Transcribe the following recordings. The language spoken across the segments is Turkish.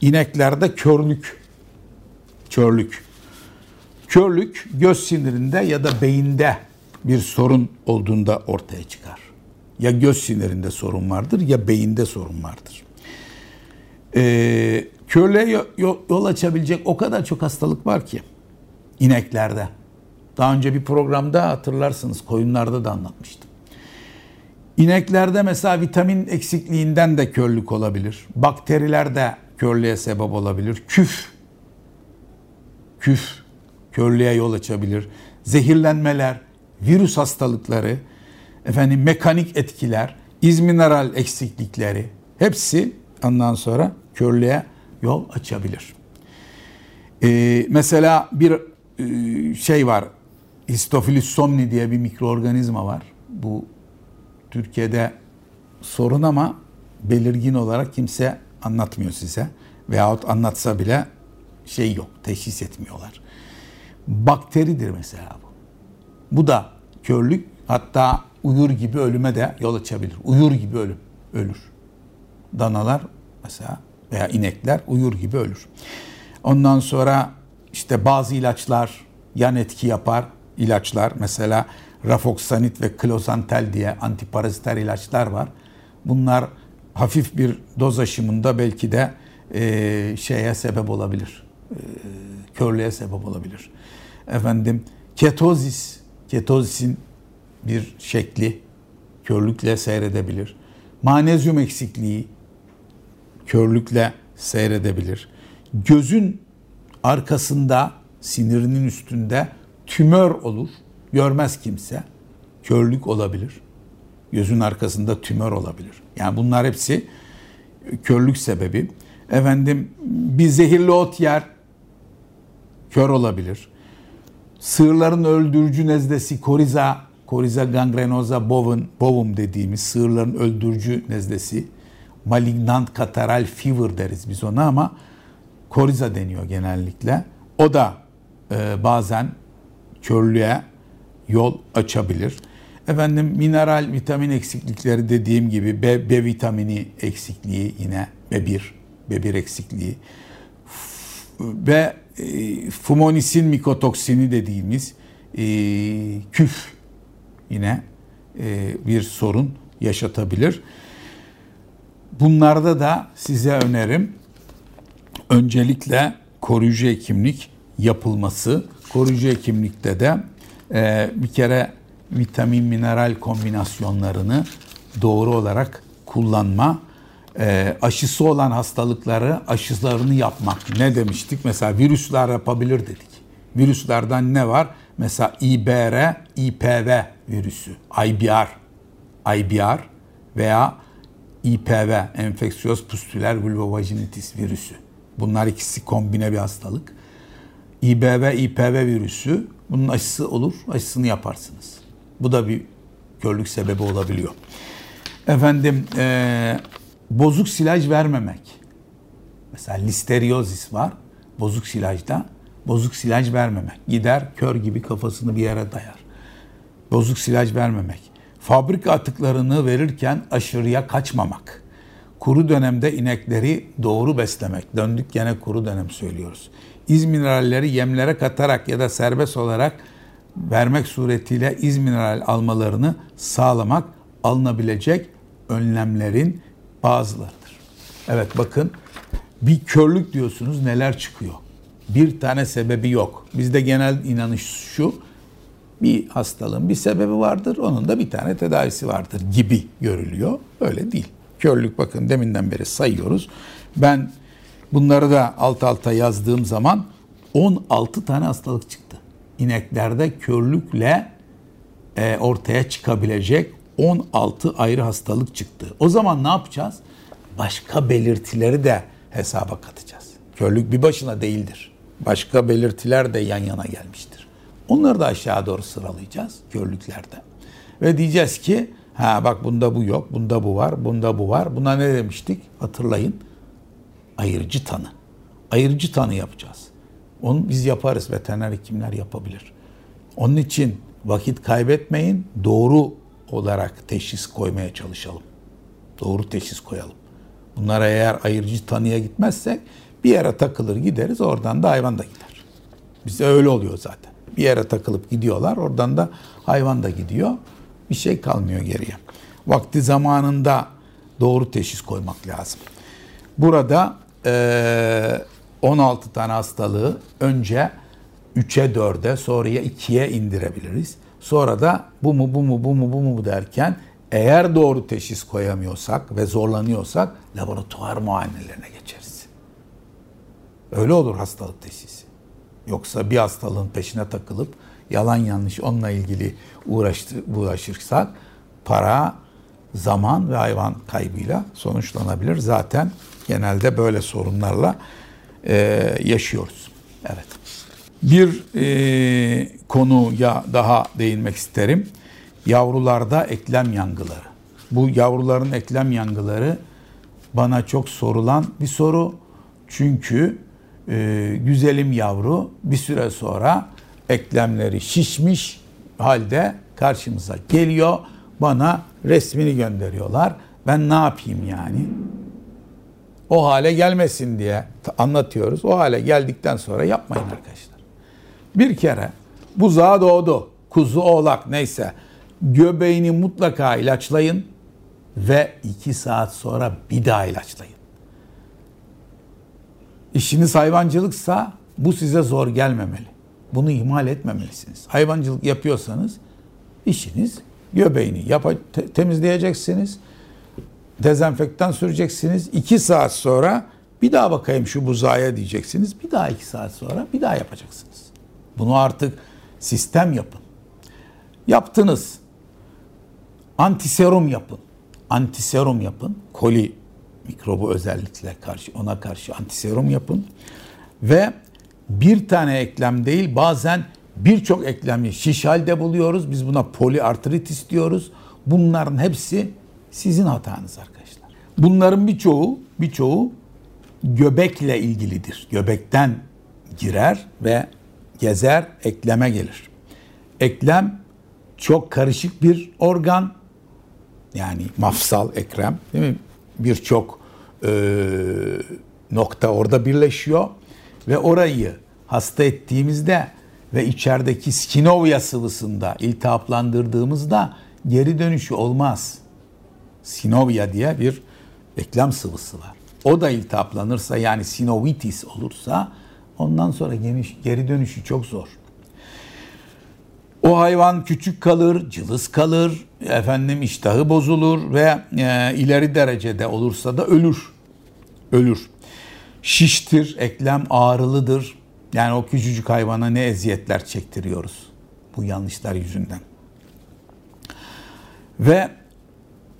İneklerde körlük. Körlük. Körlük göz sinirinde ya da beyinde bir sorun olduğunda ortaya çıkar. Ya göz sinirinde sorun vardır ya beyinde sorun vardır. Ee, körlüğe yol açabilecek o kadar çok hastalık var ki ineklerde. Daha önce bir programda hatırlarsınız koyunlarda da anlatmıştım. İneklerde mesela vitamin eksikliğinden de körlük olabilir. Bakterilerde körlüğe sebep olabilir. Küf, küf körlüğe yol açabilir. Zehirlenmeler, virüs hastalıkları, efendim mekanik etkiler, izmineral eksiklikleri hepsi ondan sonra körlüğe yol açabilir. Ee, mesela bir e, şey var, Histofilus somni diye bir mikroorganizma var. Bu Türkiye'de sorun ama belirgin olarak kimse anlatmıyor size. Veyahut anlatsa bile şey yok, teşhis etmiyorlar. Bakteridir mesela bu. Bu da körlük hatta uyur gibi ölüme de yol açabilir. Uyur gibi ölüm, ölür. Danalar mesela veya inekler uyur gibi ölür. Ondan sonra işte bazı ilaçlar yan etki yapar. İlaçlar mesela rafoksanit ve klozantel diye antiparaziter ilaçlar var. Bunlar hafif bir doz aşımında belki de e, şeye sebep olabilir. E, körlüğe sebep olabilir. Efendim ketozis, ketozisin bir şekli körlükle seyredebilir. Manezyum eksikliği körlükle seyredebilir. Gözün arkasında sinirinin üstünde tümör olur. Görmez kimse. Körlük olabilir. Gözün arkasında tümör olabilir. Yani bunlar hepsi körlük sebebi. Efendim bir zehirli ot yer kör olabilir. Sığırların öldürücü nezlesi koriza, koriza gangrenosa bovum, bovum dediğimiz sığırların öldürücü nezlesi malignant kataral fever deriz biz ona ama koriza deniyor genellikle. O da e, bazen körlüğe yol açabilir. Efendim mineral vitamin eksiklikleri dediğim gibi B, B vitamini eksikliği yine B1, B1 eksikliği ve e, fumonisin mikotoksini dediğimiz e, küf yine e, bir sorun yaşatabilir. Bunlarda da size önerim öncelikle koruyucu hekimlik yapılması. Koruyucu hekimlikte de e, bir kere vitamin mineral kombinasyonlarını doğru olarak kullanma, e, aşısı olan hastalıkları aşılarını yapmak. Ne demiştik? Mesela virüsler yapabilir dedik. Virüslerden ne var? Mesela IBR, IPV virüsü, IBR, IBR veya IPV, enfeksiyöz pustüler vulvovaginitis virüsü. Bunlar ikisi kombine bir hastalık. İBV, IPV virüsü bunun aşısı olur, aşısını yaparsınız. Bu da bir körlük sebebi olabiliyor. Efendim e, bozuk silaj vermemek. Mesela listeriozis var. Bozuk silajda bozuk silaj vermemek. Gider kör gibi kafasını bir yere dayar. Bozuk silaj vermemek. Fabrika atıklarını verirken aşırıya kaçmamak. Kuru dönemde inekleri doğru beslemek. Döndük gene kuru dönem söylüyoruz. İz mineralleri yemlere katarak ya da serbest olarak vermek suretiyle iz mineral almalarını sağlamak alınabilecek önlemlerin bazılarıdır. Evet bakın bir körlük diyorsunuz neler çıkıyor. Bir tane sebebi yok. Bizde genel inanış şu bir hastalığın bir sebebi vardır, onun da bir tane tedavisi vardır gibi görülüyor. Öyle değil. Körlük bakın deminden beri sayıyoruz. Ben bunları da alt alta yazdığım zaman 16 tane hastalık çıktı. İneklerde körlükle e, ortaya çıkabilecek 16 ayrı hastalık çıktı. O zaman ne yapacağız? Başka belirtileri de hesaba katacağız. Körlük bir başına değildir. Başka belirtiler de yan yana gelmiştir. Onları da aşağı doğru sıralayacağız körlüklerde. Ve diyeceğiz ki ha bak bunda bu yok, bunda bu var, bunda bu var. Buna ne demiştik? Hatırlayın. Ayırıcı tanı. Ayırıcı tanı yapacağız. Onu biz yaparız. Veteriner hekimler yapabilir. Onun için vakit kaybetmeyin. Doğru olarak teşhis koymaya çalışalım. Doğru teşhis koyalım. Bunlara eğer ayırıcı tanıya gitmezsek Bir yere takılır gideriz oradan da hayvan da gider. Bizde öyle oluyor zaten. Bir yere takılıp gidiyorlar oradan da hayvan da gidiyor. Bir şey kalmıyor geriye. Vakti zamanında doğru teşhis koymak lazım. Burada e, 16 tane hastalığı önce 3'e 4'e sonraya 2'ye indirebiliriz. Sonra da bu mu bu mu bu mu bu mu derken eğer doğru teşhis koyamıyorsak ve zorlanıyorsak laboratuvar muayenelerine geçeriz. Öyle olur hastalık teşhisi. Yoksa bir hastalığın peşine takılıp yalan yanlış onunla ilgili uğraştı, uğraşırsak para, zaman ve hayvan kaybıyla sonuçlanabilir. Zaten genelde böyle sorunlarla e, yaşıyoruz. Evet. Bir e, konuya daha değinmek isterim. Yavrularda eklem yangıları. Bu yavruların eklem yangıları bana çok sorulan bir soru. Çünkü e, güzelim yavru bir süre sonra eklemleri şişmiş halde karşımıza geliyor. Bana resmini gönderiyorlar. Ben ne yapayım yani? O hale gelmesin diye anlatıyoruz. O hale geldikten sonra yapmayın arkadaşlar. Bir kere buzağa doğdu. Kuzu oğlak neyse. Göbeğini mutlaka ilaçlayın ve iki saat sonra bir daha ilaçlayın. İşiniz hayvancılıksa bu size zor gelmemeli. Bunu ihmal etmemelisiniz. Hayvancılık yapıyorsanız işiniz göbeğini yap temizleyeceksiniz. Dezenfektan süreceksiniz. İki saat sonra bir daha bakayım şu buzağa diyeceksiniz. Bir daha iki saat sonra bir daha yapacaksınız. Bunu artık sistem yapın. Yaptınız. Antiserum yapın. Antiserum yapın. Koli mikrobu özellikle karşı ona karşı antiserum yapın. Ve bir tane eklem değil bazen birçok eklemi şiş halde buluyoruz. Biz buna poliartritis diyoruz. Bunların hepsi sizin hatanız arkadaşlar. Bunların birçoğu birçoğu göbekle ilgilidir. Göbekten girer ve gezer, ekleme gelir. Eklem çok karışık bir organ. Yani mafsal ekrem değil mi? Birçok e, nokta orada birleşiyor ve orayı hasta ettiğimizde ve içerideki sinovya sıvısında iltihaplandırdığımızda geri dönüşü olmaz. Sinovya diye bir eklem sıvısı var. O da iltihaplanırsa yani sinovitis olursa ondan sonra geniş, geri dönüşü çok zor. O hayvan küçük kalır, cılız kalır, efendim iştahı bozulur ve e, ileri derecede olursa da ölür. Ölür. Şiştir, eklem ağrılıdır. Yani o küçücük hayvana ne eziyetler çektiriyoruz bu yanlışlar yüzünden. Ve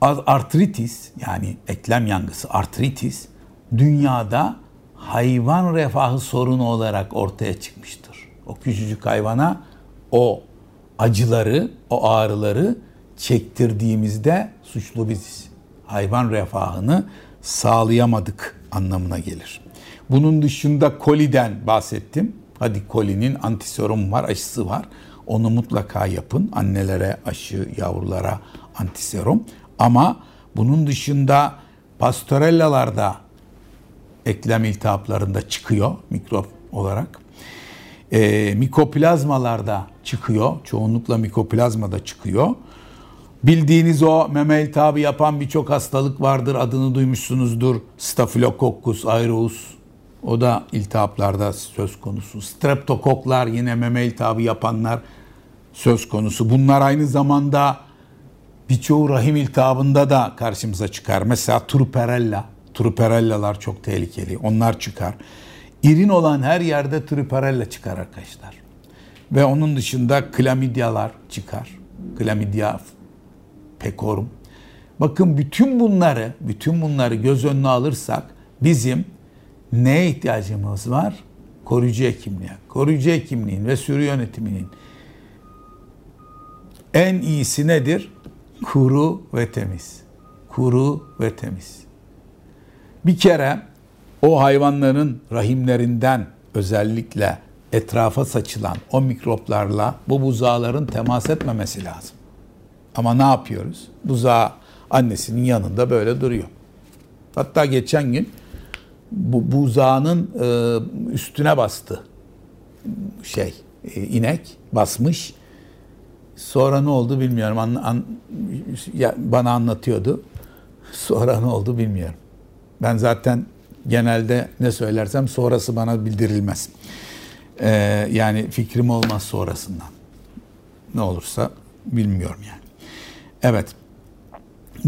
artritis yani eklem yangısı artritis dünyada hayvan refahı sorunu olarak ortaya çıkmıştır. O küçücük hayvana o acıları, o ağrıları çektirdiğimizde suçlu biziz. Hayvan refahını sağlayamadık anlamına gelir. Bunun dışında koliden bahsettim. Hadi kolinin antiserum var, aşısı var. Onu mutlaka yapın. Annelere aşı, yavrulara antiserum. Ama bunun dışında pastorellalarda eklem iltihaplarında çıkıyor mikrop olarak. E, mikoplazmalarda çıkıyor. Çoğunlukla mikoplazmada çıkıyor. Bildiğiniz o meme iltihabı yapan birçok hastalık vardır. Adını duymuşsunuzdur. Staphylococcus aureus. O da iltihaplarda söz konusu. Streptokoklar yine meme iltihabı yapanlar söz konusu. Bunlar aynı zamanda birçoğu rahim iltihabında da karşımıza çıkar. Mesela truperella. Truperellalar çok tehlikeli. Onlar çıkar. İrin olan her yerde truperella çıkar arkadaşlar. Ve onun dışında klamidyalar çıkar. Klamidya pekorum. Bakın bütün bunları, bütün bunları göz önüne alırsak bizim neye ihtiyacımız var? Koruyucu hekimliğe. Koruyucu hekimliğin ve sürü yönetiminin en iyisi nedir? Kuru ve temiz. Kuru ve temiz. Bir kere o hayvanların rahimlerinden özellikle etrafa saçılan o mikroplarla bu buzağların temas etmemesi lazım. Ama ne yapıyoruz? Buzağı annesinin yanında böyle duruyor. Hatta geçen gün bu buzağının e, üstüne bastı şey e, inek basmış. Sonra ne oldu bilmiyorum. An, an, bana anlatıyordu. Sonra ne oldu bilmiyorum. Ben zaten genelde ne söylersem sonrası bana bildirilmez. Ee, yani fikrim olmaz sonrasından. Ne olursa bilmiyorum yani. Evet.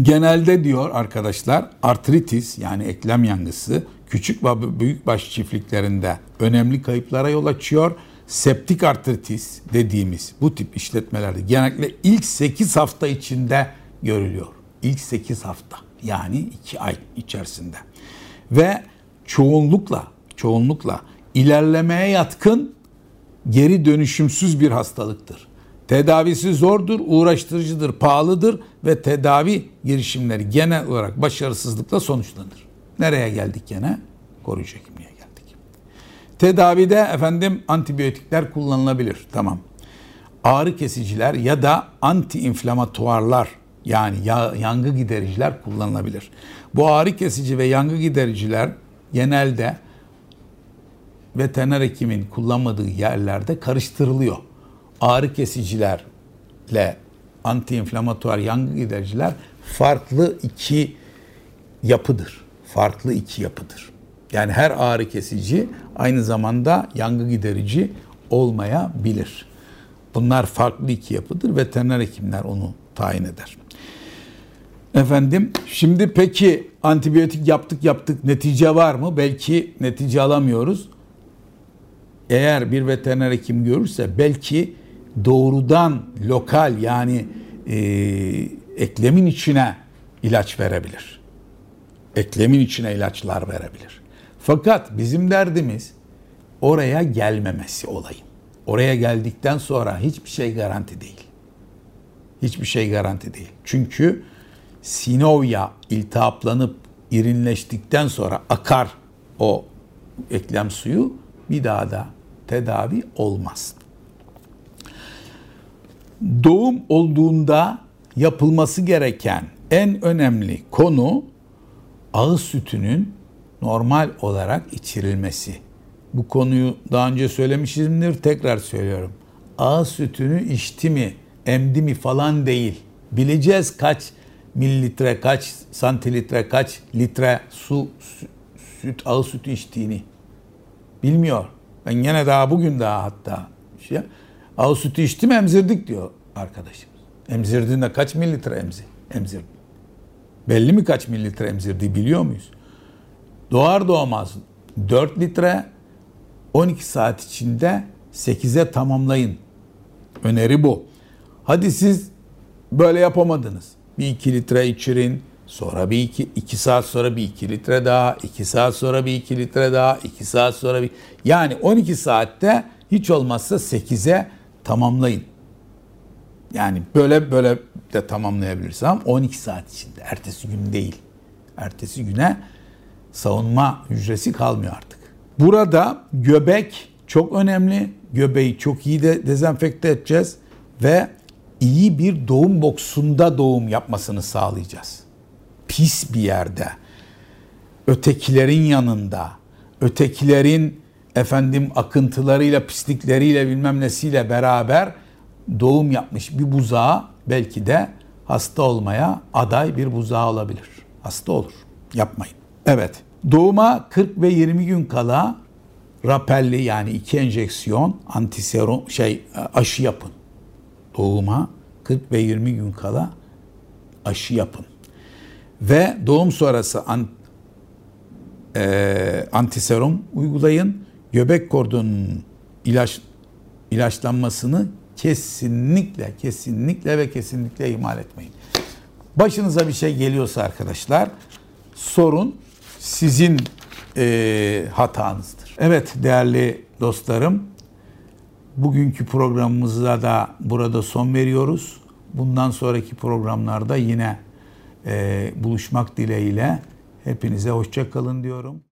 Genelde diyor arkadaşlar artritis yani eklem yangısı küçük ve büyük baş çiftliklerinde önemli kayıplara yol açıyor. Septik artritis dediğimiz bu tip işletmelerde genellikle ilk 8 hafta içinde görülüyor. İlk 8 hafta yani 2 ay içerisinde. Ve çoğunlukla çoğunlukla ilerlemeye yatkın geri dönüşümsüz bir hastalıktır. Tedavisi zordur, uğraştırıcıdır, pahalıdır ve tedavi girişimleri genel olarak başarısızlıkla sonuçlanır. Nereye geldik gene? Geldik. Tedavide efendim antibiyotikler kullanılabilir. Tamam. Ağrı kesiciler ya da antiinflamatuarlar yani yangı gidericiler kullanılabilir. Bu ağrı kesici ve yangı gidericiler genelde veteriner hekimin kullanmadığı yerlerde karıştırılıyor. Ağrı kesicilerle antiinflamatuar yangı gidericiler farklı iki yapıdır. Farklı iki yapıdır. Yani her ağrı kesici aynı zamanda yangı giderici olmayabilir. Bunlar farklı iki yapıdır. Veteriner hekimler onu tayin eder. Efendim şimdi peki antibiyotik yaptık yaptık netice var mı? Belki netice alamıyoruz. Eğer bir veteriner hekim görürse belki doğrudan lokal yani e, eklemin içine ilaç verebilir. Eklemin içine ilaçlar verebilir. Fakat bizim derdimiz oraya gelmemesi olayım. Oraya geldikten sonra hiçbir şey garanti değil. Hiçbir şey garanti değil. Çünkü sinovya iltihaplanıp irinleştikten sonra akar o eklem suyu bir daha da tedavi olmaz. Doğum olduğunda yapılması gereken en önemli konu ağız sütünün normal olarak içirilmesi. Bu konuyu daha önce söylemişimdir, tekrar söylüyorum. Ağız sütünü içti mi, emdi mi falan değil. Bileceğiz kaç mililitre, kaç santilitre, kaç litre su, süt, ağız sütü içtiğini. Bilmiyor. Ben yine daha bugün daha hatta şey, ağız sütü içti mi emzirdik diyor arkadaşımız. Emzirdiğinde kaç mililitre emzi, emzirdi? Belli mi kaç mililitre emzirdiği biliyor muyuz? Doğar doğmaz 4 litre 12 saat içinde 8'e tamamlayın. Öneri bu. Hadi siz böyle yapamadınız. Bir 2 litre içirin. Sonra bir 2 2 saat sonra bir 2 litre daha, 2 saat sonra bir 2 litre daha, 2 saat sonra bir yani 12 saatte hiç olmazsa 8'e tamamlayın. Yani böyle böyle de tamamlayabilirsiniz ama 12 saat içinde. Ertesi gün değil. Ertesi güne savunma hücresi kalmıyor artık. Burada göbek çok önemli. Göbeği çok iyi de dezenfekte edeceğiz ve iyi bir doğum boksunda doğum yapmasını sağlayacağız. Pis bir yerde, ötekilerin yanında, ötekilerin efendim akıntılarıyla, pislikleriyle bilmem nesiyle beraber doğum yapmış bir buzağı belki de hasta olmaya aday bir buzağı olabilir. Hasta olur. Yapmayın. Evet. Doğuma 40 ve 20 gün kala rapelli yani iki enjeksiyon antiserum şey aşı yapın. Doğuma 40 ve 20 gün kala aşı yapın. Ve doğum sonrası an, e, antiserum uygulayın. Göbek kordonunun ilaç ilaçlanmasını kesinlikle kesinlikle ve kesinlikle ihmal etmeyin. Başınıza bir şey geliyorsa arkadaşlar sorun sizin e, hatanızdır. Evet değerli dostlarım bugünkü programımızda da burada son veriyoruz. Bundan sonraki programlarda yine e, buluşmak dileğiyle hepinize hoşça kalın diyorum.